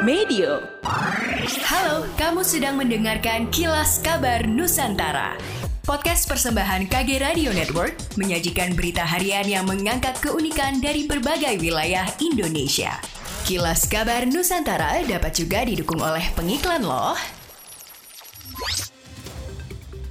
Medio. Halo, kamu sedang mendengarkan Kilas Kabar Nusantara. Podcast persembahan KG Radio Network menyajikan berita harian yang mengangkat keunikan dari berbagai wilayah Indonesia. Kilas Kabar Nusantara dapat juga didukung oleh pengiklan loh.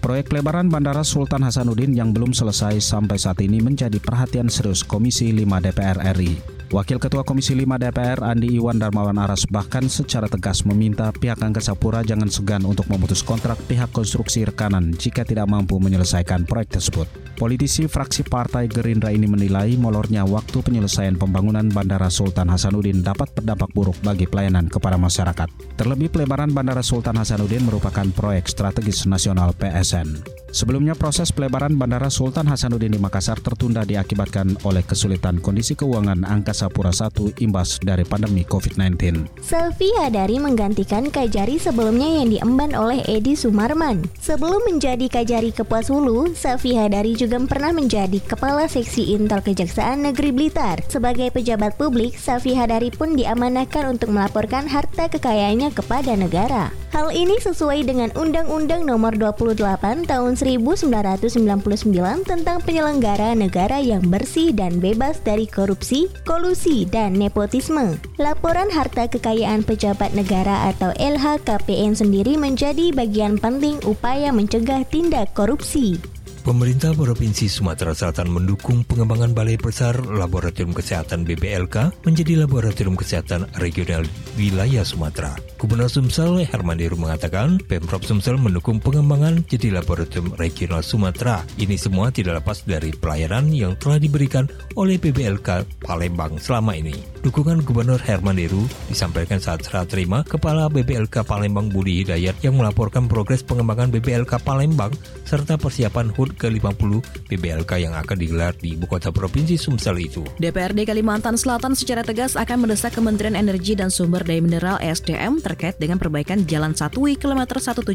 Proyek pelebaran Bandara Sultan Hasanuddin yang belum selesai sampai saat ini menjadi perhatian serius Komisi 5 DPR RI. Wakil Ketua Komisi 5 DPR Andi Iwan Darmawan Aras bahkan secara tegas meminta pihak Angkasa Pura jangan segan untuk memutus kontrak pihak konstruksi rekanan jika tidak mampu menyelesaikan proyek tersebut. Politisi fraksi Partai Gerindra ini menilai molornya waktu penyelesaian pembangunan Bandara Sultan Hasanuddin dapat berdampak buruk bagi pelayanan kepada masyarakat. Terlebih pelebaran Bandara Sultan Hasanuddin merupakan proyek strategis nasional PSN. Sebelumnya proses pelebaran Bandara Sultan Hasanuddin di Makassar tertunda diakibatkan oleh kesulitan kondisi keuangan Angkasa Pura I imbas dari pandemi COVID-19. Selvi Hadari menggantikan Kajari sebelumnya yang diemban oleh Edi Sumarman. Sebelum menjadi Kajari Kepuas Hulu, Selvi Hadari juga pernah menjadi Kepala Seksi Intel Kejaksaan Negeri Blitar. Sebagai pejabat publik, Selvi Hadari pun diamanahkan untuk melaporkan harta kekayaannya kepada negara. Hal ini sesuai dengan Undang-Undang Nomor 28 Tahun 1999 tentang penyelenggara negara yang bersih dan bebas dari korupsi, kolusi, dan nepotisme. Laporan harta kekayaan pejabat negara atau LHKPN sendiri menjadi bagian penting upaya mencegah tindak korupsi. Pemerintah Provinsi Sumatera Selatan mendukung pengembangan Balai Besar Laboratorium Kesehatan BBLK menjadi Laboratorium Kesehatan Regional Wilayah Sumatera. Gubernur Sumsel Herman mengatakan, Pemprov Sumsel mendukung pengembangan jadi Laboratorium Regional Sumatera. Ini semua tidak lepas dari pelayanan yang telah diberikan oleh BBLK Palembang selama ini. Dukungan Gubernur Herman disampaikan saat serah terima Kepala BBLK Palembang Budi Hidayat yang melaporkan progres pengembangan BBLK Palembang serta persiapan HUT ke-50 BBLK yang akan digelar di ibu kota provinsi Sumsel itu. DPRD Kalimantan Selatan secara tegas akan mendesak Kementerian Energi dan Sumber Daya Mineral SDM terkait dengan perbaikan Jalan Satui kilometer 171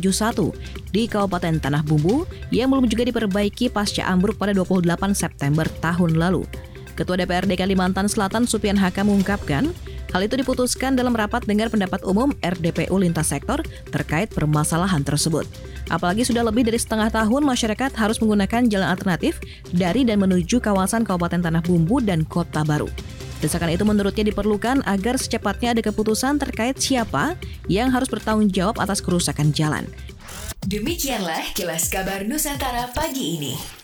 di Kabupaten Tanah Bumbu yang belum juga diperbaiki pasca ambruk pada 28 September tahun lalu. Ketua DPRD Kalimantan Selatan Supian Haka mengungkapkan, hal itu diputuskan dalam rapat dengar pendapat umum RDPU lintas sektor terkait permasalahan tersebut. Apalagi sudah lebih dari setengah tahun masyarakat harus menggunakan jalan alternatif dari dan menuju kawasan Kabupaten Tanah Bumbu dan Kota Baru. Desakan itu menurutnya diperlukan agar secepatnya ada keputusan terkait siapa yang harus bertanggung jawab atas kerusakan jalan. Demikianlah kilas kabar Nusantara pagi ini.